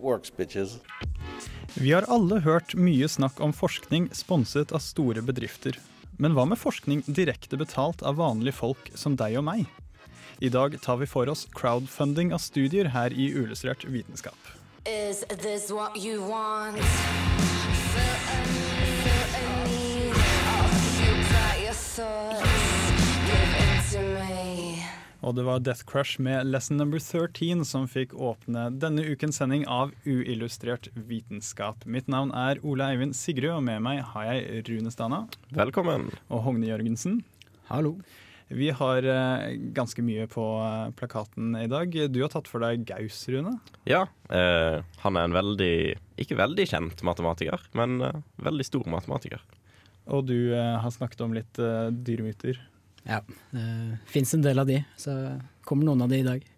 works, bitches. Vi har alle hørt mye snakk om forskning sponset av store bedrifter. Men hva med forskning direkte betalt av vanlige folk som deg og meg? I dag tar vi for oss crowdfunding av studier her i Uillustrert vitenskap. Is this what you want? Feel a feel a Og det var Death Crush med Lesson Number 13 som fikk åpne denne ukens sending av Uillustrert vitenskap. Mitt navn er Ole Eivind Sigrud, og med meg har jeg Rune Stana Velkommen. og Hogne Jørgensen. Hallo. Vi har eh, ganske mye på eh, plakaten i dag. Du har tatt for deg Gaus, Rune. Ja, eh, han er en veldig Ikke veldig kjent matematiker, men eh, veldig stor matematiker. Og du eh, har snakket om litt eh, dyremyter. Ja, det fins en del av de, så kommer noen av de i dag.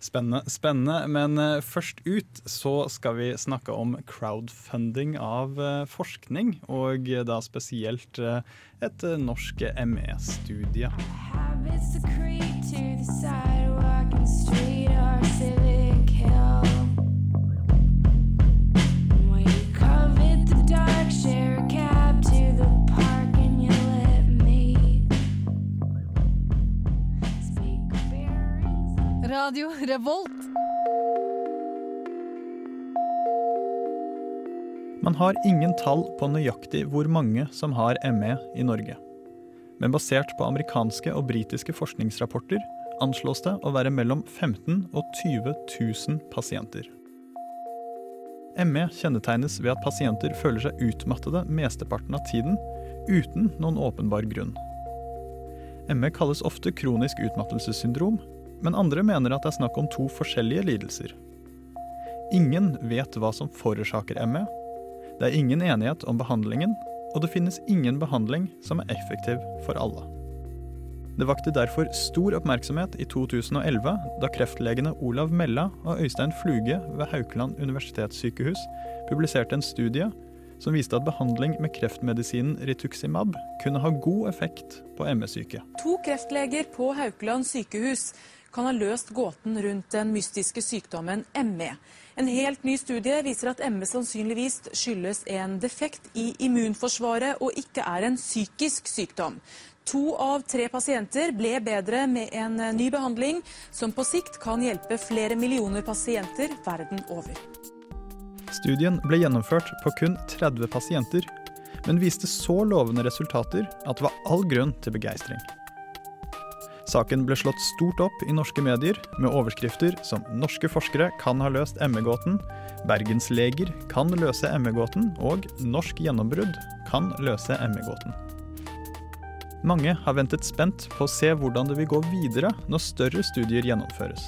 Spennende. spennende. Men eh, først ut så skal vi snakke om crowdfunding av eh, forskning, og eh, da spesielt et norsk ME-studie. Habits secrete to the sidewalk and street are civic Radio Revolt. Man har ingen tall på nøyaktig hvor mange som har ME i Norge. Men basert på amerikanske og britiske forskningsrapporter anslås det å være mellom 15 og 20 000 pasienter. ME kjennetegnes ved at pasienter føler seg utmattede mesteparten av tiden uten noen åpenbar grunn. ME kalles ofte kronisk utmattelsessyndrom, men andre mener at det er snakk om to forskjellige lidelser. Ingen vet hva som forårsaker ME, det er ingen enighet om behandlingen, og det finnes ingen behandling som er effektiv for alle. Det vakte derfor stor oppmerksomhet i 2011 da kreftlegene Olav Mella og Øystein Fluge ved Haukeland universitetssykehus publiserte en studie som viste at behandling med kreftmedisinen Rituximab kunne ha god effekt på ME-syke. To kreftleger på Haukeland sykehus kan ha løst gåten rundt den mystiske sykdommen ME. En helt ny studie viser at ME sannsynligvis skyldes en defekt i immunforsvaret og ikke er en psykisk sykdom. To av tre pasienter ble bedre med en ny behandling som på sikt kan hjelpe flere millioner pasienter verden over. Studien ble gjennomført på kun 30 pasienter, men viste så lovende resultater at det var all grunn til begeistring. Saken ble slått stort opp i norske medier med overskrifter som 'Norske forskere kan ha løst ME-gåten', 'Bergensleger kan løse ME-gåten' og 'Norsk gjennombrudd kan løse ME-gåten'. Mange har ventet spent på å se hvordan det vil gå videre når større studier gjennomføres.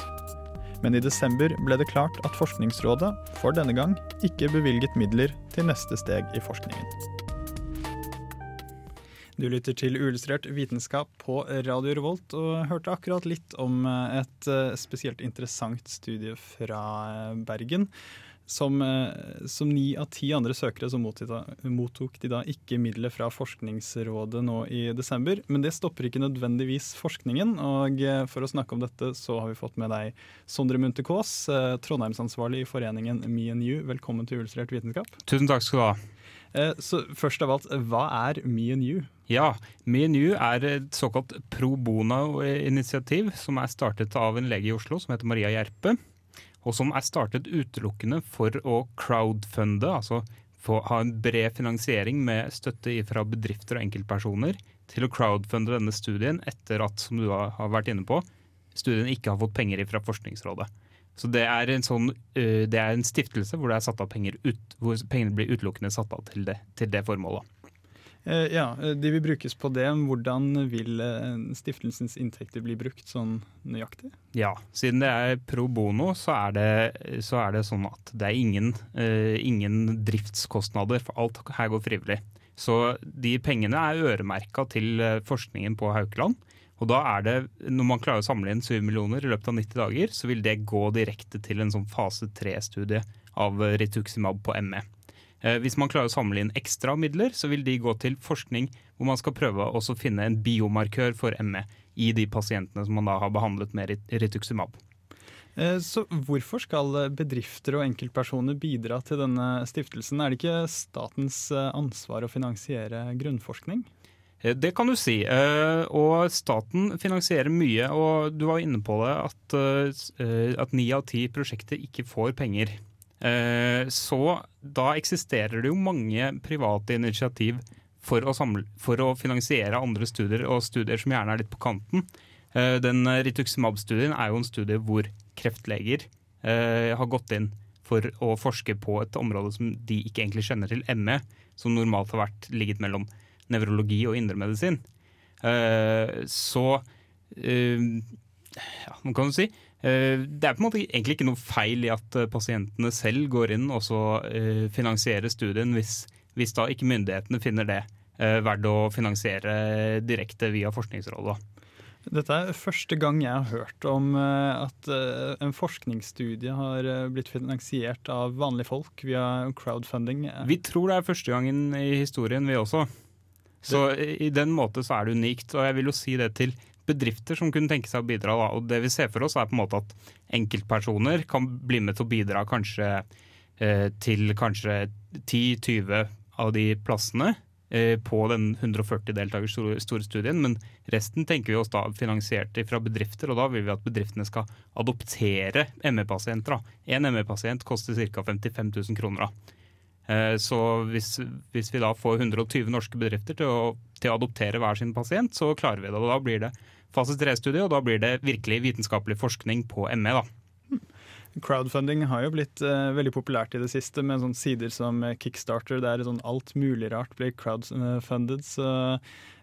Men i desember ble det klart at Forskningsrådet for denne gang ikke bevilget midler til neste steg i forskningen. Du lytter til Uillustrert vitenskap på Radio Revolt og hørte akkurat litt om eh, et eh, spesielt interessant studie fra eh, Bergen. Som, som ni av ti andre søkere så mottok de, da ikke midler fra Forskningsrådet nå i desember. Men det stopper ikke nødvendigvis forskningen, og for å snakke om dette så har vi fått med deg Sondre Munthe Kaas, Trondheimsansvarlig i foreningen MeNU. Velkommen til Uillustrert vitenskap. Tusen takk skal du ha. Eh, Så først av alt, hva er Me and You? Ja, Me & You er et såkalt pro bono-initiativ som er startet av en lege i Oslo som heter Maria Gjerpe. Og som er startet utelukkende for å crowdfunde, altså få, ha en bred finansiering med støtte fra bedrifter og enkeltpersoner til å crowdfunde denne studien etter at, som du har vært inne på, studien ikke har fått penger fra Forskningsrådet. Så det er en, sånn, øh, det er en stiftelse hvor det er satt av penger ut, hvor pengene blir utelukkende satt av til det, til det formålet. Eh, Ja, eh, De vil brukes på det. Hvordan vil eh, stiftelsens inntekter bli brukt sånn nøyaktig? Ja, siden det er pro bono, så er det, så er det sånn at det er ingen, eh, ingen driftskostnader, for alt her går frivillig. Så de pengene er øremerka til eh, forskningen på Haukeland. Og da er det, når man klarer å samle inn 7 millioner i løpet av 90 dager, så vil det gå direkte til en sånn fase 3-studie av rituximab på ME. Eh, Hvis man klarer å samle inn ekstra midler, så vil de gå til forskning hvor man skal prøve å finne en biomarkør for ME i de pasientene som man da har behandlet med rituximab. Eh, Så hvorfor skal bedrifter og enkeltpersoner bidra til denne stiftelsen? Er det ikke statens eh, ansvar å finansiere grunnforskning? Eh, Det kan du si. eh, Og staten finansierer mye, og du var inne på det eh, at ni av ti prosjekter ikke får penger. Så da eksisterer det jo mange private initiativ for å, samle, for å finansiere andre studier, og studier som gjerne er litt på kanten. Den Rituximab-studien er jo en studie hvor kreftleger har gått inn for å forske på et område som de ikke egentlig kjenner til, ME, som normalt har vært ligget mellom nevrologi og indremedisin. Eh, så eh, ja, hva kan du si eh, Det er på en måte egentlig ikke noe feil i at pasientene selv går inn og så finansierer studien, hvis, hvis da ikke myndighetene finner det verdt å finansiere direkte via Forskningsrådet. Dette er første gang jeg har hørt om at en forskningsstudie har blitt finansiert av vanlige folk via crowdfunding. Vi tror det er første gangen i historien, vi også. Så i den måte så er det unikt. Og jeg vil jo si det til bedrifter som kunne tenke seg å bidra. Da. Og det vi ser for oss er på en måte at enkeltpersoner kan bli med til å bidra kanskje eh, til kanskje 10-20 av de plassene eh, på den 140 deltakers store, studien, men resten tenker vi oss da finansiert fra bedrifter, og da vil vi at bedriftene skal adoptere ME-pasienter. En ME-pasient koster ca. 55 000 kroner. Eh, Så hvis, hvis vi da får 120 norske bedrifter til å, til å adoptere hver sin pasient, så klarer vi det. Og da blir det fase 3-studie, og da blir det virkelig vitenskapelig forskning på ME. da. Crowdfunding har jo blitt uh, veldig populært i det siste, med sånne sider som Kickstarter, der sånn alt mulig rart blir crowdfunded. Så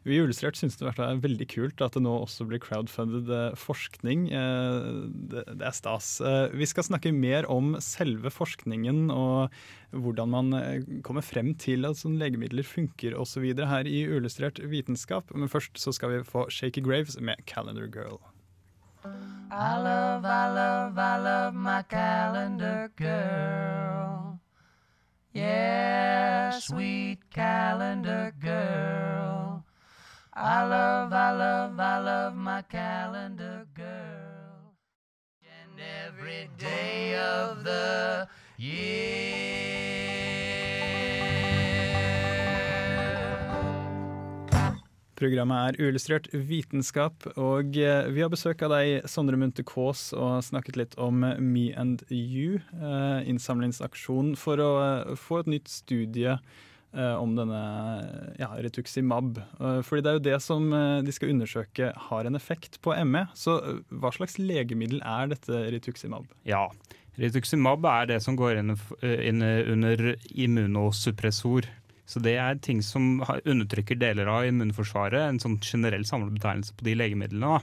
vi i Illustrert syns det er veldig kult at det nå også blir crowdfunded eh, forskning. Eh, det, det er stas. Vi skal snakke mer om selve forskningen og hvordan man kommer frem til at sånne legemidler funker osv. her i Illustrert vitenskap. Men først så skal vi få Shaky Graves med 'Calendar Girl'. I love, I love, I love my calendar girl. Yeah, sweet calendar girl. I love, I love, I love my calendar girl. And every day of the Programmet er Uillustrert vitenskap, og eh, vi har besøk av deg, Sondre Munthe Kaas, og snakket litt om Me and You, innsamlingsaksjonen for å eh, få et nytt studie eh, om denne ja, rituximab. Eh, fordi det er jo det som eh, de skal undersøke har en effekt på ME. Så eh, hva slags legemiddel er dette rituximab? Ja. Rituximab er det som går inn under immunosuppressor. Så det er ting som undertrykker deler av immunforsvaret, en sånn generell samlebetegnelse på de legemidlene.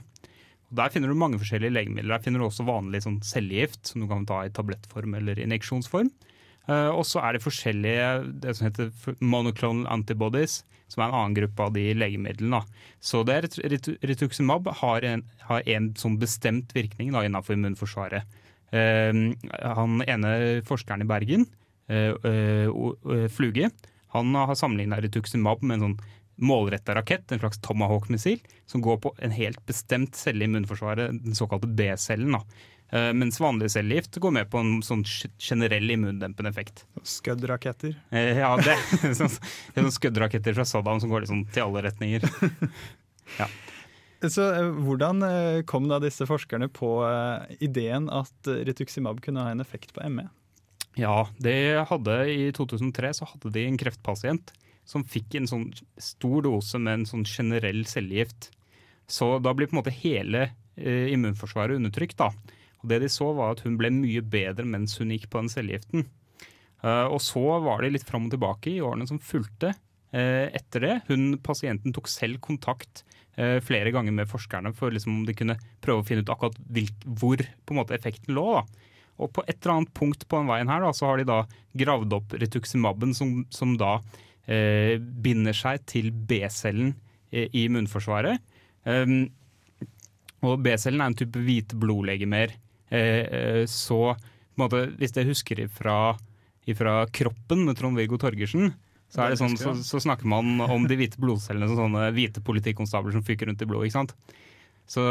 Og der finner du mange forskjellige legemidler. Der finner du også vanlig sånn cellegift, som du kan ta i tablettform eller injeksjonsform. Uh, og så er det forskjellige det som heter monoclonal antibodies, som er en annen gruppe av de legemidlene. Så det ritu- rituximab har en, har en sånn bestemt virkning da, innenfor immunforsvaret. Uh, han ene forskeren i Bergen, uh, Fluge, han har sammenligna rituximab med en sånn målretta rakett, en slags Tomahawk-missil, som går på en helt bestemt celle i immunforsvaret, den såkalte B-cellen. Eh, Mens vanlig cellegift går med på en sånn generell immundempende effekt. Skudd-raketter? Eh, Ja, det sånn, det er sånn skuddраketter fra Saddam som går liksom til alle retninger. Ja. Så eh, Hvordan kom da disse forskerne på ideen at rituximab kunne ha en effekt på ME? Ja, det hadde i 2003 så hadde de en kreftpasient som fikk en sånn stor dose med en sånn generell cellegift. Så da blir på en måte hele eh, immunforsvaret undertrykt. da. Og Det de så var at hun ble mye bedre mens hun gikk på den cellegiften. Eh, og så var det litt fram og tilbake i årene som fulgte. eh, etter det. Hun, pasienten tok selv kontakt eh, flere ganger med forskerne for liksom, om de kunne prøve å finne ut akkurat hvor på en måte, effekten lå. da. Og på et eller annet punkt på den veien her da, så har de da gravd opp retuximaben, som, som da eh, binder seg til B-cellen eh, i immunforsvaret. Um, og B-cellen er en type hvite blodlegemer. Eh, eh, så på en måte, hvis jeg husker ifra, ifra Kroppen med Trond-Viggo Torgersen, så, er det sånn, så, så snakker man om de hvite blodcellene som sånne hvite politikonstabler som fyker rundt i blodet. ikke sant? Så,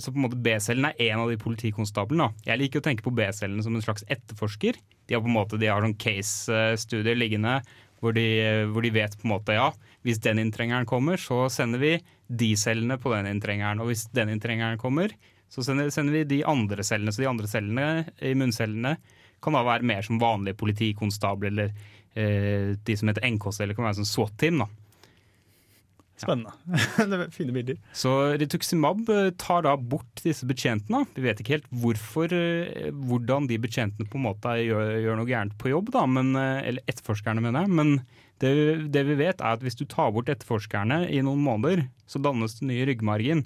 så på en måte B-cellen er en av de politikonstablene. Jeg liker å tenke på B-cellene som en slags etterforsker. De har på en måte, de har sånn case-studier liggende hvor de, hvor de vet på en måte ja, hvis den inntrengeren kommer, så sender vi de cellene på den inntrengeren. Og hvis den inntrengeren kommer, så sender, sender vi de andre cellene. Så de andre cellene, immuncellene, kan da være mer som vanlige politikonstabler eller eh, de som heter NK-celler, kan være som SWAT-team. da. Spennende. er fine bilder. Så Rituximab eh, tar da bort disse betjentene. Vi vet ikke helt hvorfor, eh, hvordan de betjentene på en måte gjør, gjør noe gærent på jobb, da, men, eh, eller etterforskerne mener jeg. Men det, det vi vet er at hvis du tar bort etterforskerne i noen måneder, så dannes det nye ryggmargen.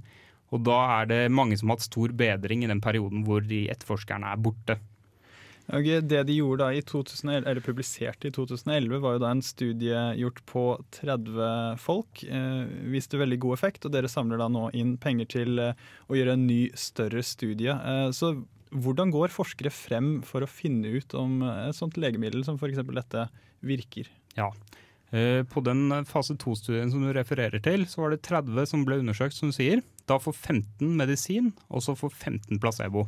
Og da er det mange som har hatt stor bedring i den perioden hvor de etterforskerne er borte. Og det de gjorde da i 2011, eller publiserte i 2011, var jo da en studie gjort på 30 folk. Eh, viste veldig god effekt, og dere samler da nå inn penger til eh, å gjøre en ny, større studie. Eh, så hvordan går forskere frem for å finne ut om et sånt legemiddel som f.eks. dette virker? Ja. Eh, På den fase 2-studien som du refererer til, så var det 30 som ble undersøkt, som du sier. Da får 15 medisin, og så får 15 placebo.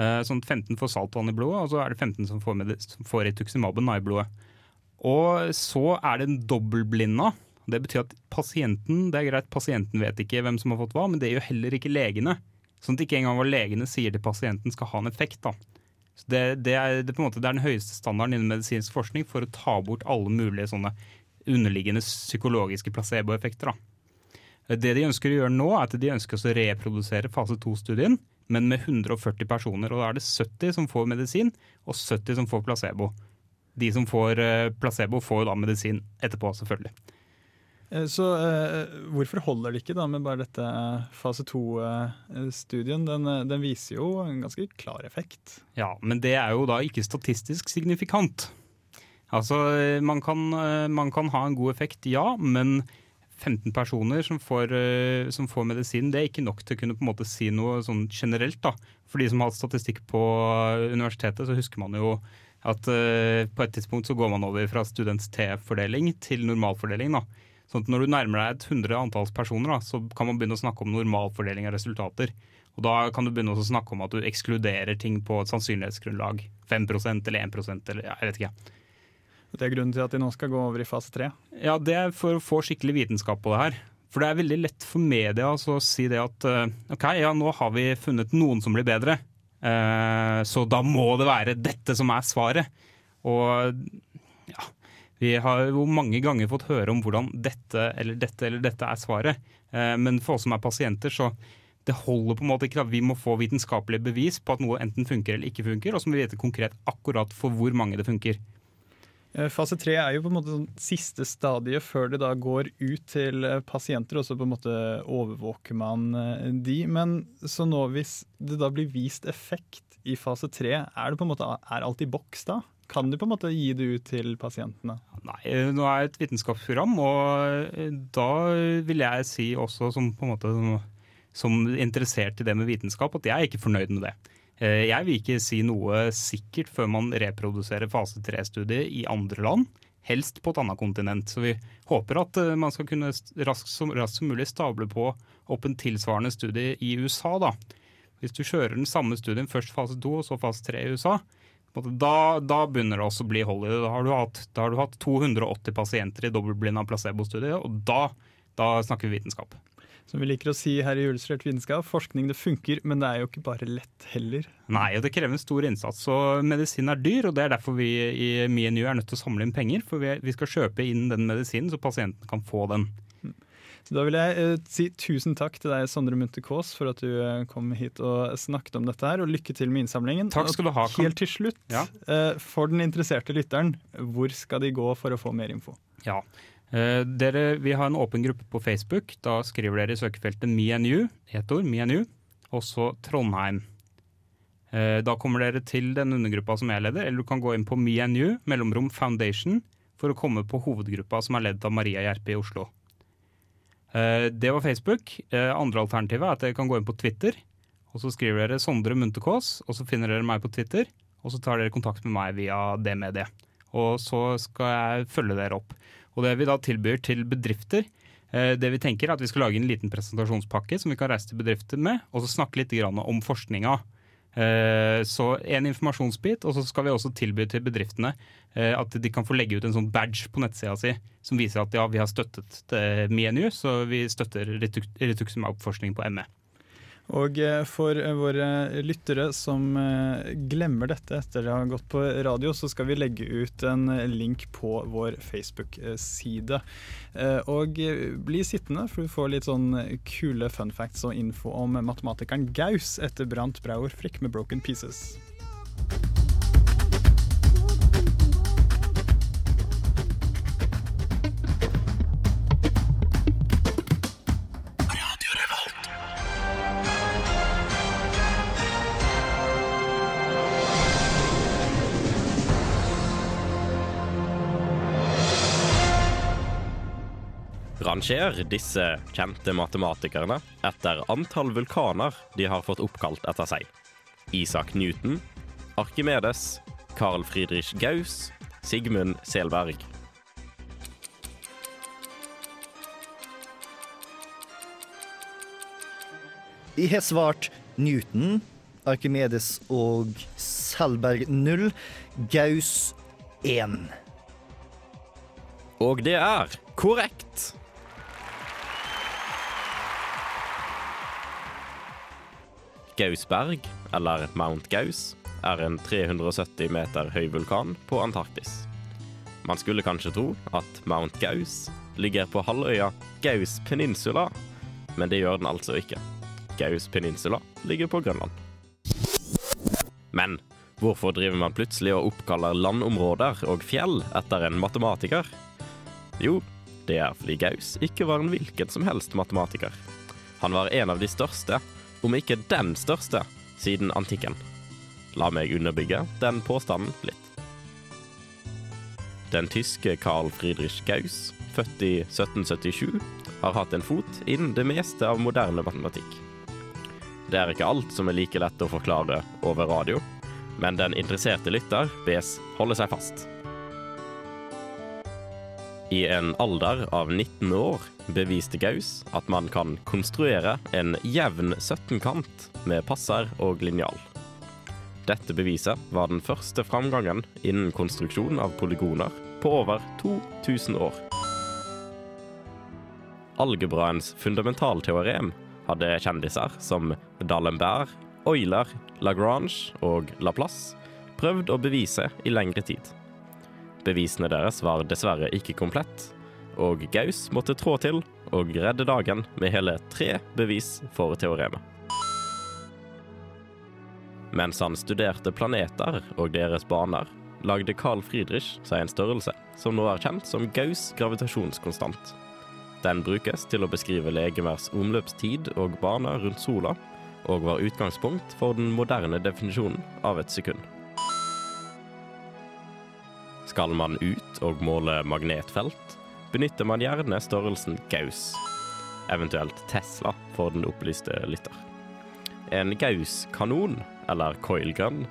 Eh, Sånn at 15 får saltvann i blodet, og så er det 15 som får, med, som får rituximabben i blodet. Og så er det en dobbeltblinda. Det betyr at pasienten det er greit, pasienten vet ikke hvem som har fått hva, men det gjør heller ikke legene. Sånn at ikke engang hva legene sier til pasienten skal ha en effekt. da. Det, det, er, det, måte, det er den høyeste standarden innen medisinsk forskning for å ta bort alle mulige sånne underliggende psykologiske placeboeffekter. Det de ønsker å gjøre nå, er at de ønsker å reprodusere fase 2-studien, men med 140 personer. og Da er det 70 som får medisin, og 70 som får placebo. De som får eh, placebo, får jo da medisin etterpå, selvfølgelig. Eh, Så eh, hvorfor holder det ikke da med bare dette eh, fase 2-studien? Den, den viser jo en ganske klar effekt. Ja, men det er jo da ikke statistisk signifikant. Altså, man kan, man kan ha en god effekt, ja, men 15 personer som får, eh, som får medisin, det er ikke nok til å kunne på en måte si noe sånn generelt. da. For de som har statistikk på universitetet, så husker man jo at uh, på et tidspunkt så går man over fra students T-fordeling til normalfordeling. da. Sånn at Når du nærmer deg et hundre antalls personer, da, så kan man begynne å snakke om normalfordeling av resultater. Og Da kan du begynne å snakke om at du ekskluderer ting på et sannsynlighetsgrunnlag. 5 eller 1% eller jeg vet ikke. Det er grunnen til at de nå skal gå over i fase 3. Ja, det er for å få skikkelig vitenskap på det her. For det er veldig lett for media å si det at eh, OK, ja, nå har vi funnet noen som blir bedre. Eh, så da må det være dette som er svaret. Og ja, vi har jo mange ganger fått høre om hvordan dette eller dette eller dette er svaret. Eh, men for oss som er pasienter, så det holder på en måte ikke. at Vi må få vitenskapelige bevis på at noe enten funker eller ikke funker, og så må vi vite konkret akkurat for hvor mange det funker. Eh, Fase 3 er jo på en måte sånn siste stadiet før det da går ut til eh, pasienter, og så på en måte overvåker man eh, de. Men så nå hvis det da blir vist effekt i fase 3, er det på en måte er alt i boks da? Kan du på en måte gi det ut til pasientene? Nei, nå er det et vitenskapsprogram, og da vil jeg si også som på en måte som interessert i det med vitenskap, at jeg er ikke fornøyd med det. Eh, Jeg vil ikke si noe sikkert før man reproduserer fase 3-studiet i andre land. Helst på et annet kontinent. Så vi håper at eh, man skal kunne raskt som, raskt som mulig stable på opp en tilsvarende studie i USA. da. Hvis du kjører den samme studien, først fase 2 og så fase 3 i USA, da, da begynner det også å bli hold i det. Da har du hatt 280 pasienter i dobbeltblinda placebo-studie, og da, da snakker vi vitenskap. Som vi liker å si her i Illustrert vitenskap, forskning det funker, men det er jo ikke bare lett heller. Nei, og det krever en stor innsats. Så medisin er dyr, og det er derfor vi i MeNU er nødt til å samle inn penger. For vi, skal kjøpe inn den medisinen, så pasienten kan få den. Så da vil jeg eh, si tusen takk til deg, Sondre Munthe Kaas, for at du eh, kom hit og snakket om dette her, og lykke til med innsamlingen. Takk skal du ha, helt til slutt, Ja. eh, for den interesserte lytteren, hvor skal de gå for å få mer info? Ja. Eh, dere, vi har en åpen gruppe på Facebook. Da skriver dere i søkefeltet me and you, ett ord, MeNU, og så Trondheim. Eh, da kommer dere til den undergruppa som jeg leder, eller du kan gå inn på me and you, mellomrom foundation, for å komme på hovedgruppa som er ledet av Maria Gjerpe i Oslo. Eh, det var Facebook. Eh, andre alternativet er at dere kan gå inn på Twitter, og så skriver dere Sondre Munterkås, og så finner dere meg på Twitter, og så tar dere kontakt med meg via det mediet. Og så skal jeg følge dere opp. Og det vi da tilbyr til bedrifter, eh, det vi tenker er at vi skal lage en liten presentasjonspakke som vi kan reise til bedrifter med, og så snakke litt om forskninga. Eh, Så en informasjonsbit, og så skal vi også tilby til bedriftene eh, at de kan få legge ut en sånn badge på nettsida si som viser at ja, vi har støttet MeNU, så vi støtter rituximab-forskning på ME. Og eh, for eh, våre lyttere som eh, glemmer dette etter å ha gått på radio, så skal vi legge ut en eh, link på vår Facebook-side. Eh, Og eh, bli sittende, for du får litt sånn kule fun facts og info om matematikeren Gaus etter Brant Brauer Frikk med 'Broken Pieces'. Ranger disse kjente matematikerne etter antall vulkaner de har fått oppkalt etter seg. Isak Newton, Arkimedes, Carl Friedrich Gauss, Sigmund Selberg. Jeg har svart Newton, Arkimedes og Selberg 0, Gaus 1. Og det er korrekt! Gausberg, eller Mount Gaus, er en 370 meter høy vulkan på Antarktis. Man skulle kanskje tro at Mount Gaus ligger på halvøya Gaus Peninsula, men det gjør den altså ikke. Gaus Peninsula ligger på Grønland. Men hvorfor driver man plutselig og oppkaller landområder og fjell etter en matematiker? Jo, det er fordi Gaus ikke var en hvilken som helst matematiker. Han var en av de største, om ikke den største, siden antikken. La meg underbygge den påstanden litt. Den tyske Carl Friedrich Gauss, født i 1777, har hatt en fot innen det meste av moderne matematikk. Det er ikke alt som er like lett å forklare over radio, men den interesserte lytter bes holde seg fast. I en alder av 19 år beviste Gauss at man kan konstruere en jevn 17-kant med passer og linjal. Dette beviset var den første framgangen innen konstruksjon av polygoner på over 2000 år. Algebraens fundamentalteorem hadde kjendiser som D'Alembert, Euler, Lagrange og Laplace prøvd å bevise i lengre tid. Bevisene deres var dessverre ikke komplett, og Gauss måtte trå til og redde dagen med hele tre bevis for teoremet. Mens han studerte planeter og deres baner, lagde Carl Friedrich seg en størrelse som nå er kjent som Gauss gravitasjonskonstant. Den brukes til å beskrive legemers omløpstid og bane rundt sola, og var utgangspunkt for den moderne definisjonen av et sekund. Skal man ut og måle magnetfelt, benytter man gjerne størrelsen Gauss, eventuelt Tesla for den opplyste lytter. En Gauss-kanon, eller coil-gun,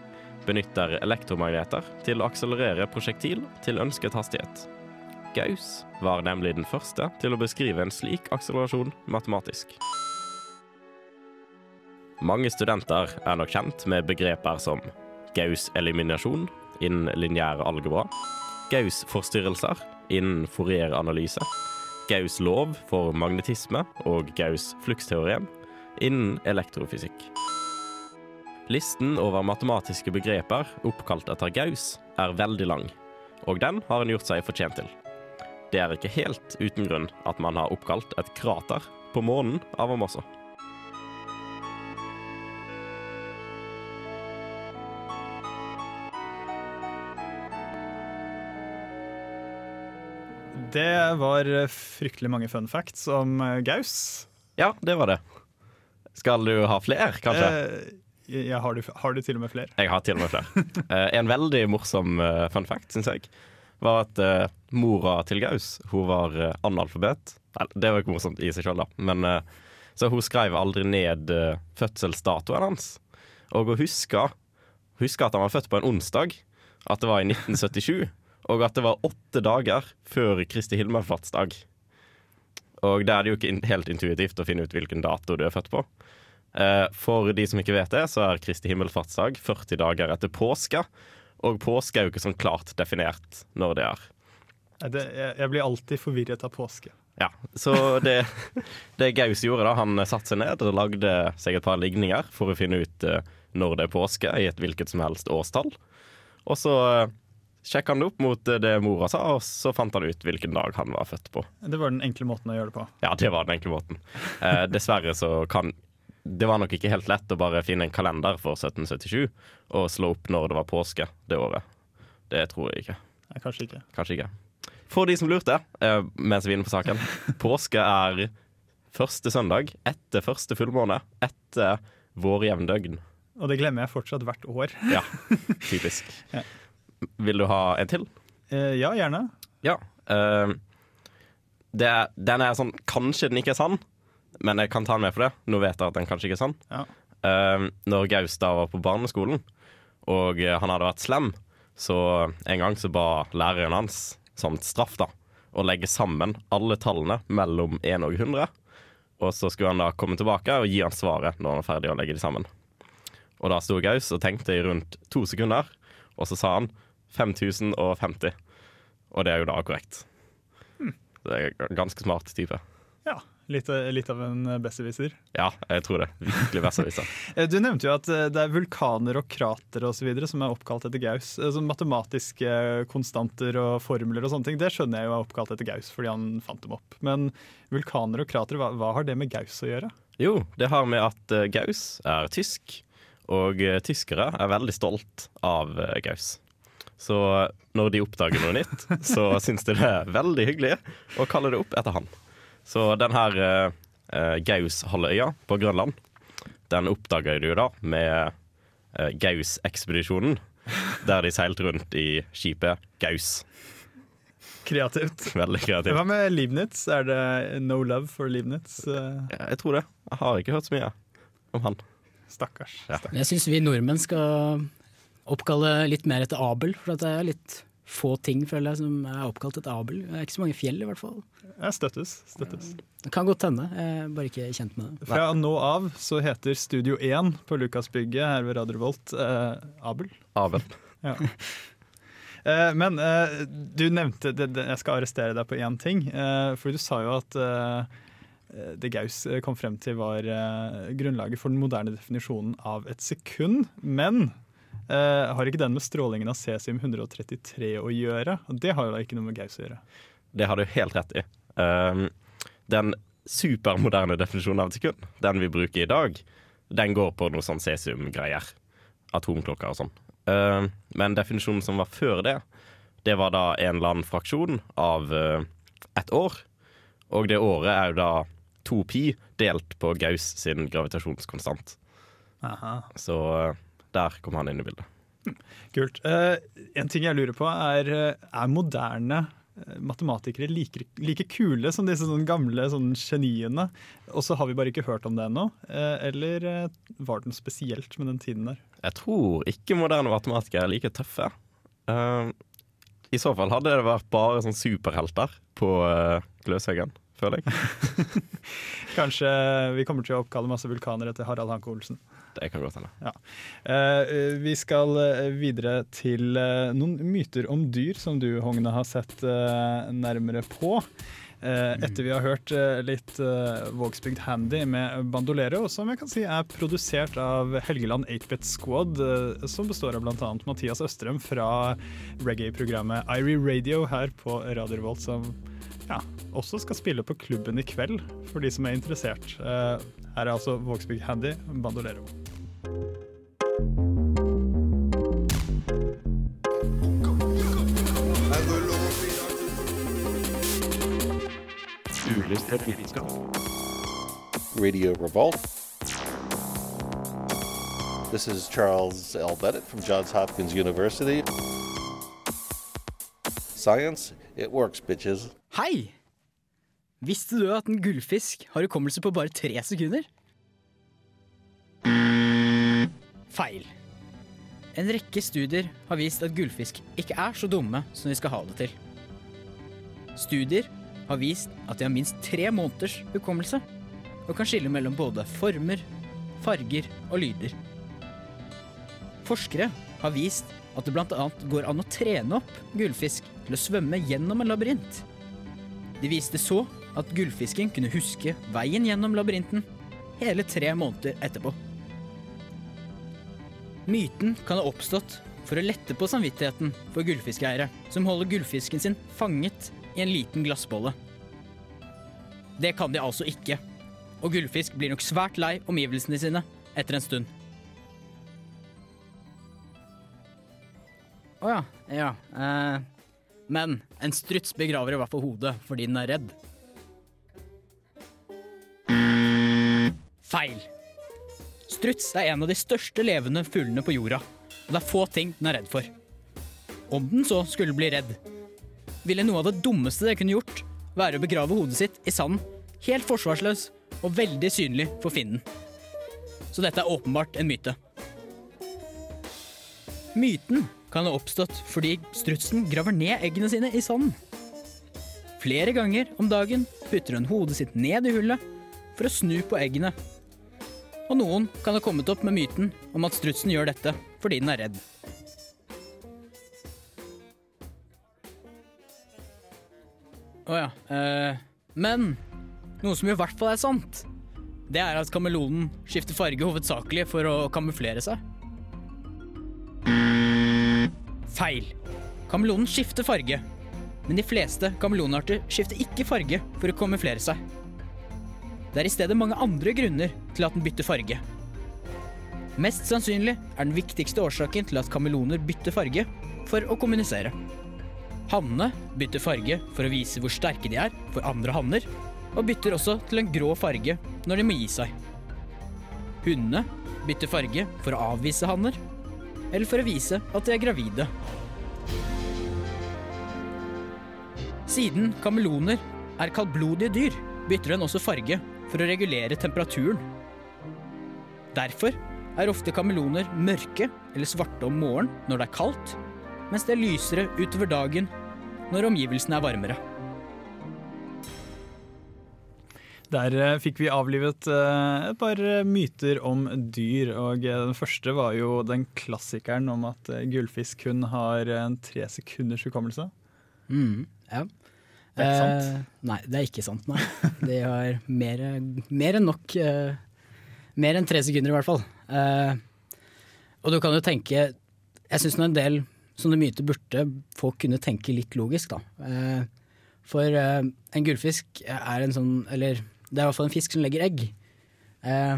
benytter elektromagneter til å akselerere prosjektil til ønsket hastighet. Gauss var nemlig den første til å beskrive en slik akselerasjon matematisk. Mange studenter er nok kjent med begreper som Gauss-eliminasjon innen lineær algebra, Gauss-forstyrrelser innen Fourier-analyse, Gauss-lov for magnetisme og Gauss-fluksteorem innen elektrofysikk. Listen over matematiske begreper oppkalt etter Gauss er veldig lang, og den har en gjort seg fortjent til. Det er ikke helt uten grunn at man har oppkalt et krater på månen av ham Det var fryktelig mange fun facts om eh, Gaus. Ja, det var det. Skal du ha flere, kanskje? Eh, ja, har, du, har du til og med flere? Jeg har til og med flere. Eh, en veldig morsom eh, fun fact, syns jeg, var at eh, mora til Gaus hun var eh, analfabet. Nei, det var ikke morsomt i seg sjøl, da. Men, så hun skrev aldri ned fødselsdatoen hans. Og hun huska, huska at han var født på en onsdag, at det var i 1977. Og at det var åtte dager før Kristi himmelfartsdag. Og det er det jo ikke helt intuitivt å finne ut hvilken dato du er født på. Eh, For de som ikke vet det, så er Kristi himmelfartsdag 40 dager etter påske. Og påske er jo ikke sånn klart definert når det er. Det, jeg, blir alltid forvirret av påske. Ja, Så det, det Gaus gjorde, da, han satte seg ned og lagde seg et par ligninger for å finne ut eh, når det er påske, i et hvilket som helst årstall. Og så uh, sjekka han det opp mot eh, det mora sa, og så fant han ut hvilken dag han var født på. Det var den enkle måten å gjøre det på. Ja, det var den enkle måten. Eh, dessverre så kan Det var nok ikke helt lett å bare finne en kalender for 1777 og slå opp når det var påske det året. Det tror jeg ikke. Nei, kanskje ikke. Kanskje ikke. For de som lurte, eh, mens vi er inne på saken. Påske er første søndag etter første fullmåne etter vårjevndøgn. Og det glemmer jeg fortsatt hvert år. Ja, typisk. Ja. Vil du ha en til? Eh, ja, gjerne. Ja. eh, det er, den er sånn Kanskje den ikke er sann, men jeg kan ta den med for det. Nå vet jeg at den kanskje ikke er sann. Ja. Eh, når Gaustad var på barneskolen, og eh, han hadde vært slem, så en gang så ba læreren hans, som straff, da, å legge sammen alle tallene mellom 1 og 100. Og så skulle han da komme tilbake og gi han svaret når han var ferdig å legge de sammen. Og da sto Gaus og tenkte i rundt to sekunder, og så sa han 5050. Og det er jo da korrekt. Det er en ganske smart type. Ja, litt, litt av en besserwisser. Ja, jeg tror det. Virkelig besserwisser. Eh, Du nevnte jo at eh, det er vulkaner og krater og så videre som er oppkalt etter Gaus. Så matematiske konstanter og formler og sånne ting, det skjønner jeg jo er oppkalt etter Gaus fordi han fant dem opp. Men vulkaner og krater, hva, hva har det med Gaus å gjøre? Jo, det har med at eh, Gaus er tysk, og eh, tyskere er veldig stolt av eh, Gaus. Så når de oppdager noe nytt, så syns de det er veldig hyggelig å kalle det opp etter han. Så den her eh, eh, Gaus-halvøya på Grønland, den oppdaga de jo da med eh, Gaus-ekspedisjonen, der de seilte rundt i skipet Gaus. Kreativt. Veldig kreativt. Hva med Leibniz? Er det no love for Leibniz? Jeg tror det. Jeg har ikke hørt så mye om han. Stakkars. Ja. Jeg syns vi nordmenn skal oppkalle litt mer etter Abel, for det er litt få ting føler jeg, som er oppkalt etter Abel. Det er ikke så mange fjell, i hvert fall. Jeg støttes. støttes. Det kan godt hende, jeg er bare ikke kjent med det. Fra nå av så heter Studio 1 på Lukasbygget her ved Radio Revolt eh, Abel. Abel. Ja. Eh, men eh, du nevnte det, det, Jeg skal arrestere deg på én ting. Eh, for du sa jo at eh, det Gaus kom frem til var eh, grunnlaget for den moderne definisjonen av et sekund. Men eh, har ikke den med strålingen av cesium 133 å gjøre? Og det har jo da ikke noe med Gaus å gjøre. Det har du helt rett i. Um, den supermoderne definisjonen av et sekund, den vi bruker i dag, den går på noe sånn cesium-greier. Atomklokker og sånn. Uh, men definisjonen som var før det, det var da en eller annen fraksjon av uh, ett år. Og det året er jo da 2 pi delt på Gaus sin gravitasjonskonstant. Aha. Så uh, der kom han inn i bildet. Kult. Uh, en ting jeg lurer på, er eh, er moderne eh, matematikere like, like kule som disse sånn gamle sånn geniene? Og så har vi bare ikke hørt om det ennå. Uh, eller var det noe spesielt med den tiden der? Jeg tror ikke moderne matematikere er like tøffe. Uh, I så fall hadde det vært bare sånn superhelter på uh, Gløshaugen, føler jeg. Kanskje vi kommer til å oppkalle masse vulkaner etter Harald Hanke Olsen. Det kan godt hende. Ja. Eh, vi skal eh, videre til eh, noen myter om dyr som du, Hogne, har sett eh, nærmere på. Eh, etter vi har hørt eh, litt eh, Vågsbygd Handy med Bandolero, som jeg kan si er produsert av Helgeland 8-Bit Squad, eh, som består av bl.a. Mathias Østrøm fra reggae-programmet Irie Radio her på Radio Revolt, som ja, også skal spille på klubben i kveld, for de som er interessert. Her er altså Vågsbygd Handy, Bandolero. Radio Revolt. This is Charles L. Bennett from Johns Hopkins University. Science, it works, bitches. Hei! Visste du at en gullfisk har hukommelse på bare tre sekunder? Feil. En rekke studier har vist at gullfisk ikke er så dumme som de skal ha det til. Studier har vist at de har minst tre måneders hukommelse, og kan skille mellom både former, farger og lyder. Forskere har vist at det bl.a. går an å trene opp gullfisk til å svømme gjennom en labyrint. De viste så at gullfisken kunne huske veien gjennom labyrinten hele tre måneder etterpå. Myten kan ha oppstått for å lette på samvittigheten for gullfiskeeiere som holder gullfisken sin fanget i en liten glassbolle. Det kan de altså ikke, og gullfisk blir nok svært lei omgivelsene sine etter en stund. Å ja. Ja. eh, men en struts begraver i hvert fall hodet fordi den er redd. Feil. Struts er en av de største levende fuglene på jorda, og det er få ting den er redd for. Om den så skulle bli redd, ville noe av det dummeste det kunne gjort, være å begrave hodet sitt i sanden, helt forsvarsløs og veldig synlig for finnen. Så dette er åpenbart en myte. Myten kan ha oppstått fordi strutsen graver ned eggene sine i sanden. Flere ganger om dagen putter hun hodet sitt ned i hullet for å snu på eggene. Og noen kan ha kommet opp med myten om at strutsen gjør dette fordi den er redd. Å ja. Eh, men noe som i hvert fall er sant, det er at kameleonen skifter farge hovedsakelig for å kamuflere seg. Feil. Kameleonen skifter farge, men de fleste kameleonarter skifter ikke farge for å kamuflere seg. Det er i stedet mange andre grunner til at den bytter farge. Mest sannsynlig er den viktigste årsaken til at kameleoner bytter farge, for å kommunisere. Hannene bytter farge for å vise hvor sterke de er for andre hanner, og bytter også til en grå farge når de må gi seg. Hundene bytter farge for å avvise hanner, eller for å vise at de er gravide. Siden kameleoner er kaldblodige dyr, bytter den også farge for å regulere temperaturen. Derfor er ofte kameleoner mørke eller svarte om morgenen når det er kaldt, mens det er lysere utover dagen når omgivelsene er varmere. Der eh, fikk vi avlivet eh, et par eh, myter om dyr. og Den første var jo den klassikeren om at gullfisk kun har en tre sekunders hukommelse. Mm, ja. Det er ikke sant? Eh, nei, det er ikke sant, nei. De har mer, mer enn nok eh, Mer enn tre sekunder, i hvert fall. Eh, og du kan jo tenke Jeg syns en del sånne myter burde folk kunne tenke litt logisk, da. Eh, for eh, en gullfisk er en sånn Eller det er i hvert fall en fisk som legger egg. Eh,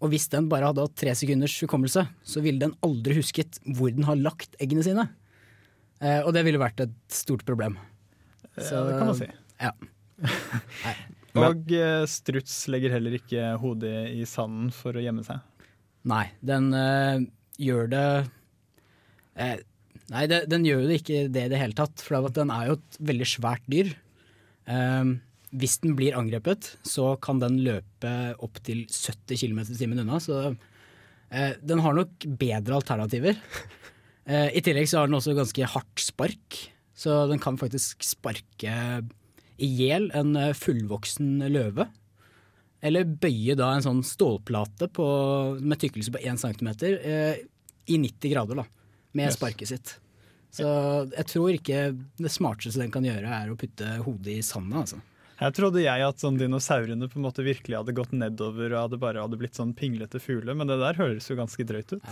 og hvis den bare hadde hatt tre sekunders hukommelse, så ville den aldri husket hvor den har lagt eggene sine. Eh, og det ville vært et stort problem. Ja, det kan man si. Ja. Og eh, struts legger heller ikke hodet i sanden for å gjemme seg. Nei, den eh, gjør det eh, Nei, det, den gjør jo det ikke det i det hele tatt, for den er jo et veldig svært dyr. Eh, hvis den blir angrepet, så kan den løpe opptil 70 km i timen unna, så uh, den har nok bedre alternativer. Uh, I tillegg så har den også ganske hardt spark, så den kan faktisk sparke i hjel en eh, fullvoksen løve. Eller bøye da en sånn stålplate på, med tykkelse på 1 cm eh, i 90 grader da, med Yes. sparket sitt. Så jeg tror ikke det smarteste den kan gjøre er å putte hodet i sanda. Altså. Her trodde jeg at sånn dinosaurene på en måte virkelig hadde gått nedover og hadde bare hadde blitt sånn pinglete fugler, men det der høres jo ganske drøyt ut.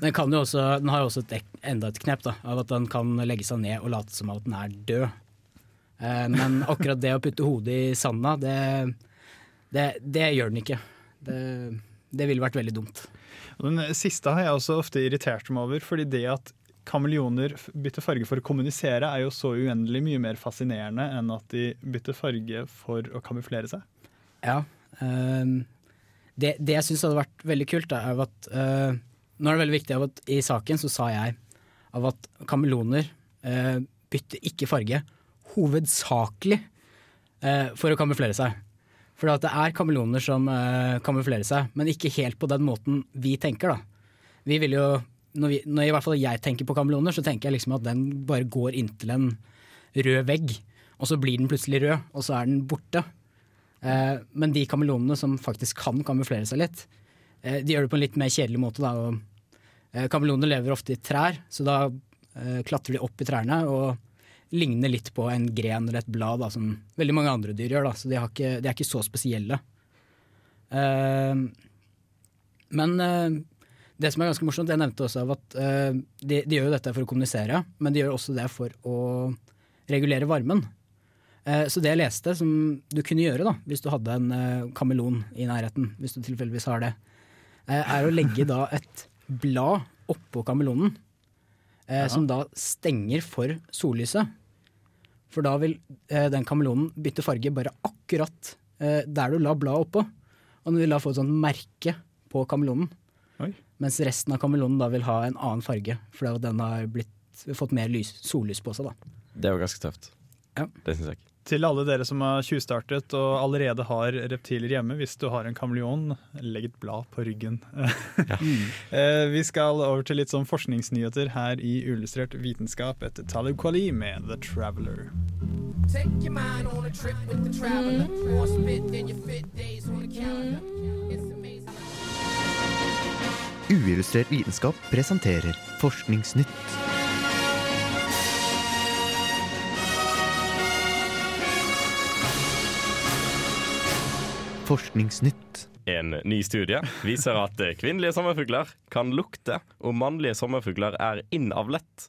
Den, kan jo også, den har jo også et, enda et knep da, av at den kan legge seg ned og late som at den er død. Eh, men akkurat det å putte hodet i sanda, det, det, det gjør den ikke. Det, det ville vært veldig dumt. Den siste har jeg også ofte irritert meg over, fordi det at kameleoner bytter farge for å kommunisere, er jo så uendelig mye mer fascinerende enn at de bytter farge for å kamuflere seg. Ja. ehm, det, det jeg syns hadde vært veldig kult, er at uh, Nå er det veldig viktig at i saken så sa jeg av at kameleoner uh, bytter ikke farge hovedsakelig uh, for å kamuflere seg. For det er kameleoner som kamuflerer seg, men ikke helt på den måten vi tenker. da. Vi vil jo, når, vi, når i hvert fall jeg tenker på kameleoner, så tenker jeg liksom at den bare går inntil en rød vegg, og så blir den plutselig rød, og så er den borte. Eh, men de kameleonene som faktisk kan kamuflere seg litt, eh, de gjør det på en litt mer kjedelig måte. Da, og, eh, kameleoner lever ofte i trær, så da eh, klatrer de opp i trærne og ligner litt på en gren eller et blad, da, som veldig mange andre dyr gjør. Da, så de, ikke, de er ikke så spesielle. Eh, men eh, det som er ganske morsomt, jeg nevnte også av at uh, de, de gjør jo dette for å kommunisere, men de gjør også det for å regulere varmen. Eh, Så det jeg leste som du kunne gjøre da, hvis du hadde en uh, kameleon i nærheten, hvis du tilfeldigvis har det, er å legge da et blad oppå kameleonen, Ja. som da stenger for sollyset. For da vil den kameleonen bytte farge bare akkurat der du la bladet oppå. Og den vil da få et sånt merke på kameleonen. Oi. Mens resten av kameleonen da vil ha en annen farge, fordi den har blitt, fått mer lys, sollys på seg. da. Det er jo ganske tøft. Ja. Det syns jeg. Til alle dere som har tjuvstartet og allerede har reptiler hjemme, hvis du har en kameleon, legg et blad på ryggen. Eh, Vi skal over til litt sånn forskningsnyheter her i Uillustrert vitenskap etter Talib Kwali med The Traveler. Take your mind on a trip with the traveler. More spit than your fit days on the calendar. It's. Uillustrert vitenskap presenterer Forskningsnytt. Forskningsnytt. En ny studie viser at kvinnelige sommerfugler kan lukte om mannlige sommerfugler er innavlet.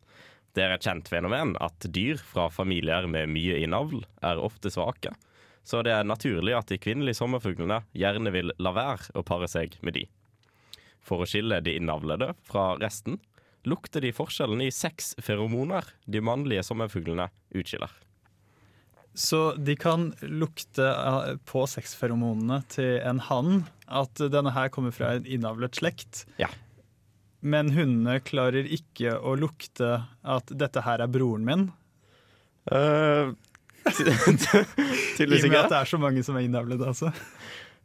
Det er et kjent fenomen at dyr fra familier med mye innavl er ofte svake. Så det er naturlig at de kvinnelige sommerfuglene gjerne vil la være å pare seg med de. For å skille de innavlede fra resten lukter de forskjellen i seks feromoner de mannlige sommerfuglene utskiller. Så de kan lukte eh, på sexferomonene til en hann at denne her kommer fra en innavlet slekt. Ja. Men hundene klarer ikke å lukte at dette her er broren min. Uh, I og med at det er så mange som er innavlet, altså.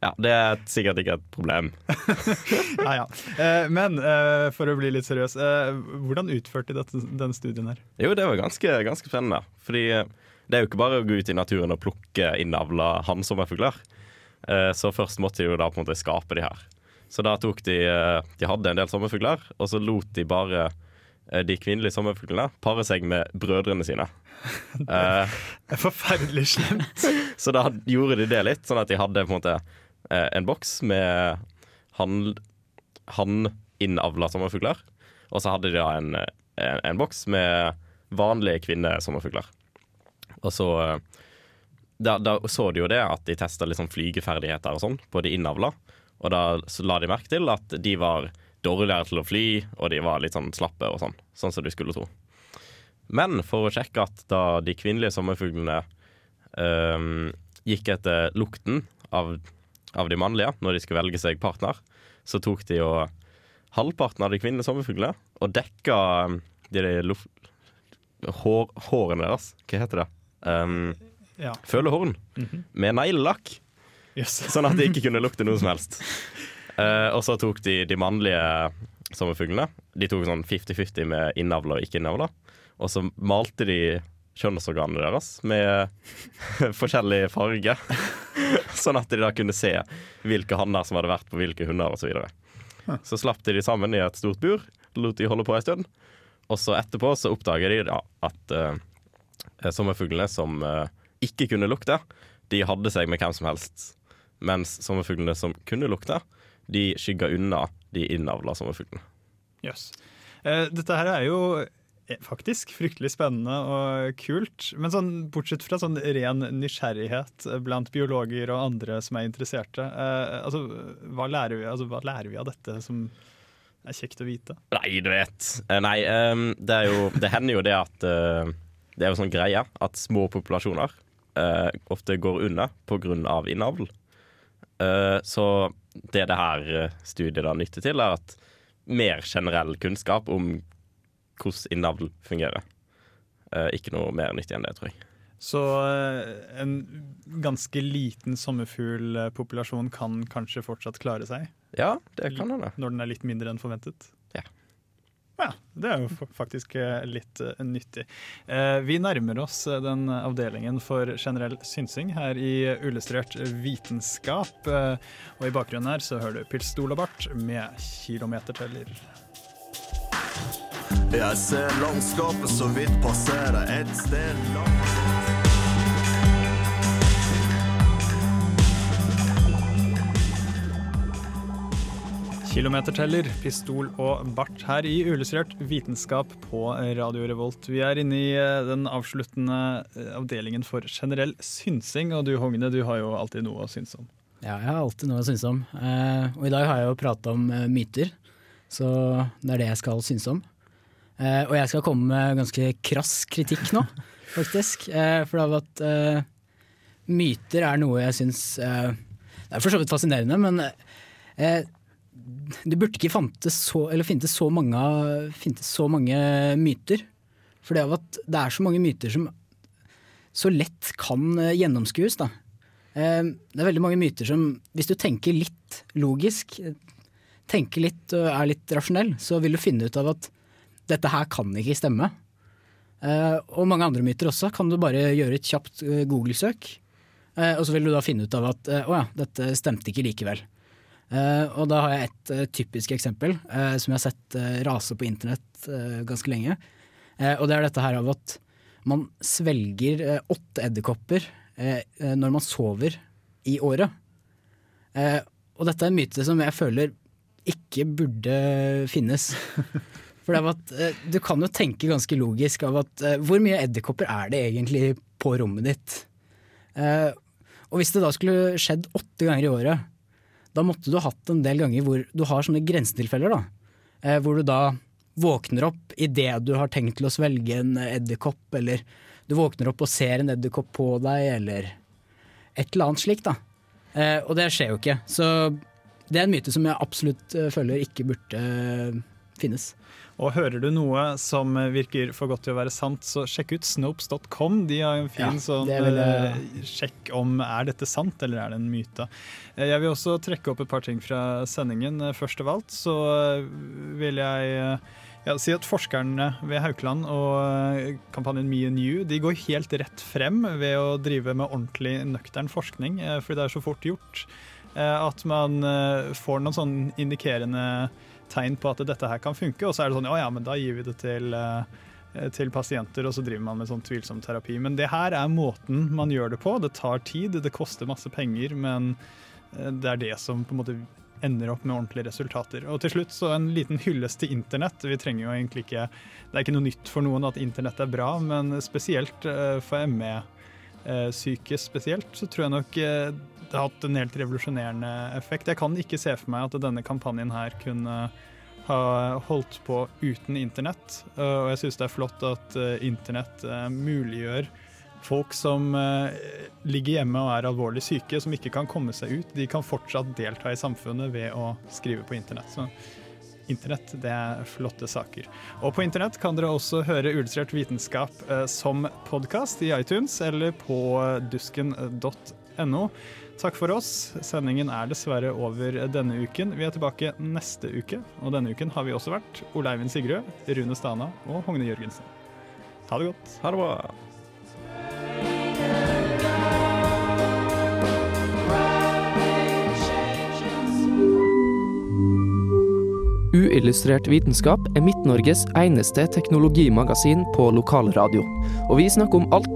Ja, det er sikkert ikke et problem. Ja, ja. Eh, Men eh, for å bli litt seriøs, eh, hvordan utførte de denne studien her? Jo, det var ganske, ganske spennende. Fordi det er jo ikke bare å gå ut i naturen og plukke innavla hannsommerfugler. Eh, Så først måtte de jo da på en måte skape de her. Så da tok de De hadde en del sommerfugler, og så lot de bare de kvinnelige sommerfuglene pare seg med brødrene sine. Det er Forferdelig slemt. så da gjorde de det litt, sånn at de hadde på en måte eh, en boks med han innavla sommerfugler. Og så hadde de da en, en, en boks med vanlige kvinnesommerfugler. Og så eh, da, da så de jo det at de testa liksom flygeferdigheter og sånn på de innavla. Og da la de merke til at de var dårligere til å fly, og de var litt sånn slappe og sånn. Sånn som du skulle tro. Men for å sjekke at da de kvinnelige sommerfuglene øh, gikk etter lukten av, av de mannlige når de skulle velge seg partner, så tok de jo halvparten av de kvinnelige sommerfuglene og dekka de, de luft, hår, hårene deres. Hva heter det? Um, Ja. Følehorn. Mhm. Med neglelakk. Yes. Sånn at de ikke kunne lukte noe som helst. Uh, og så tok de de mannlige sommerfuglene. De tok sånn 50-50 med innavla og ikke innavla. Og så malte de kjønnsorganene deres med forskjellig farge. sånn at de da kunne se hvilke hanner som hadde vært på hvilke hunder osv. Så, videre. så slapp de de sammen i et stort bur, lot de holde på en stund. Og så etterpå så oppdager de da at uh, sommerfuglene som uh, ikke kunne lukte, de hadde seg med hvem som helst. Mens sommerfuglene som kunne lukte, de skygga unna de innavla sommerfuglene. Jøss. Uh, Dette her er jo eh, faktisk fryktelig spennende og kult. Men sånn, bortsett fra sånn ren nysgjerrighet blant biologer og andre som er interesserte, eh, altså, hva, lærer vi, altså, hva lærer vi av dette som er kjekt å vite? Nei, du vet. Eh, Nei, um, det jo Det hender jo det at uh, Det er jo sånn greie at små populasjoner uh, ofte går unna pga. innavl. Uh, så det det her eh, studiet da nytter til, er at mer generell kunnskap om hvordan innavl fungerer. Eh, ikke noe mer nyttig enn det, tror jeg. Så eh, en ganske liten sommerfuglpopulasjon kan kanskje fortsatt klare seg? Ja, det kan den. Når den er litt mindre enn forventet? Ja. Ja, Det er jo faktisk eh, litt eh, nyttig. Vi nærmer oss den avdelingen for generell synsing her i Illustrert vitenskap. Og i bakgrunnen her så hører du Pistol og bart med kilometerteller. Jeg ser landskapet så vidt passere et sted langt Kilometerteller, pistol og bart her i Illustrert vitenskap på Radio Revolt. Vi er inne i eh, den avsluttende eh, avdelingen for generell synsing, og du Hogne, du har jo alltid noe å synes om. Ja, jeg har alltid noe å synes om. Eh, og i dag har jeg jo prata om myter, så det er det jeg skal synes om. Eh, og jeg skal komme med ganske krass kritikk nå, faktisk. Eh, for det er at eh, myter er noe jeg syns Det er for så vidt fascinerende, men det burde ikke fantes så, eller finnes så mange, finnes så mange myter. For det er, at det er så mange myter som så lett kan gjennomskues. Da. Det er veldig mange myter som, hvis du tenker litt logisk, tenker litt og er litt rasjonell, så vil du finne ut av at dette her kan ikke stemme. Eh, Og mange andre myter også kan du bare gjøre et kjapt eh, Google-søk. Eh, Og så vil du da finne ut av at å ja, dette stemte ikke likevel. Og da har jeg et typisk eksempel som jeg har sett rase på internett ganske lenge. Og det er dette her av at man svelger åtte edderkopper når man sover i året. Og dette er en myte som jeg føler ikke burde finnes. For at eh, Du kan jo tenke ganske logisk av at eh, hvor mye edderkopper er det egentlig på rommet ditt? Eh, og hvis det da skulle skjedd åtte ganger i året, da måtte du hatt en del ganger hvor du har sånne grensetilfeller. da. Hvor du da våkner opp idet du har tenkt til å svelge en edderkopp, eller du våkner opp og ser en edderkopp på deg, eller et eller annet slikt. da. Og det skjer jo ikke. Så det er en myte som jeg absolutt føler ikke burde finnes. Og hører du noe som virker for godt til å være sant, så sjekk ut snopes.com. De har en fin Ja, sånn vil jeg- eh, sjekk om er dette sant eller er det en myte. Eh, Jeg vil også trekke opp et par ting fra sendingen. Eh, Først av alt så vil jeg ja, si at forskerne ved Haukeland og kampanjen Me and You de går helt rett frem ved å drive med ordentlig nøktern forskning, fordi det er så fort gjort at man får noen sånn indikerende tegn på at dette her kan funke, og så er det sånn ja ja, men da gir vi det til, eh, til pasienter, og så driver man med sånn tvilsom terapi. Men det her er måten man gjør det på. Det tar tid, det koster masse penger, men eh, det er det som på en måte ender opp med ordentlige resultater. Og til slutt så en liten hyllest til internett. Vi trenger jo egentlig ikke Det er ikke noe nytt for noen at internett er bra, men spesielt eh, for ME-syke spesielt, så tror jeg nok det har hatt en helt revolusjonerende effekt. Jeg kan ikke se for meg at denne kampanjen her kunne ha holdt på uten internett. Eh, Og jeg syns det er flott at eh, internett eh, muliggjør folk som ligger hjemme og er alvorlig syke, som ikke kan komme seg ut, de kan fortsatt delta i samfunnet ved å skrive på internett. Så internett, det er flotte saker. Og på internett kan dere også høre Illustrert vitenskap som podkast i iTunes eller på dusken.no. Takk for oss. Sendingen er dessverre over denne uken. Vi er tilbake neste uke, og denne uken har vi også vært Ole Eivind Sigrød, Rune Stana og Hogne Jørgensen. Ha det godt. Ha det bra. Uillustrert vitenskap er Midt-Norges eneste teknologimagasin på lokalradio. Og vi snakker om alt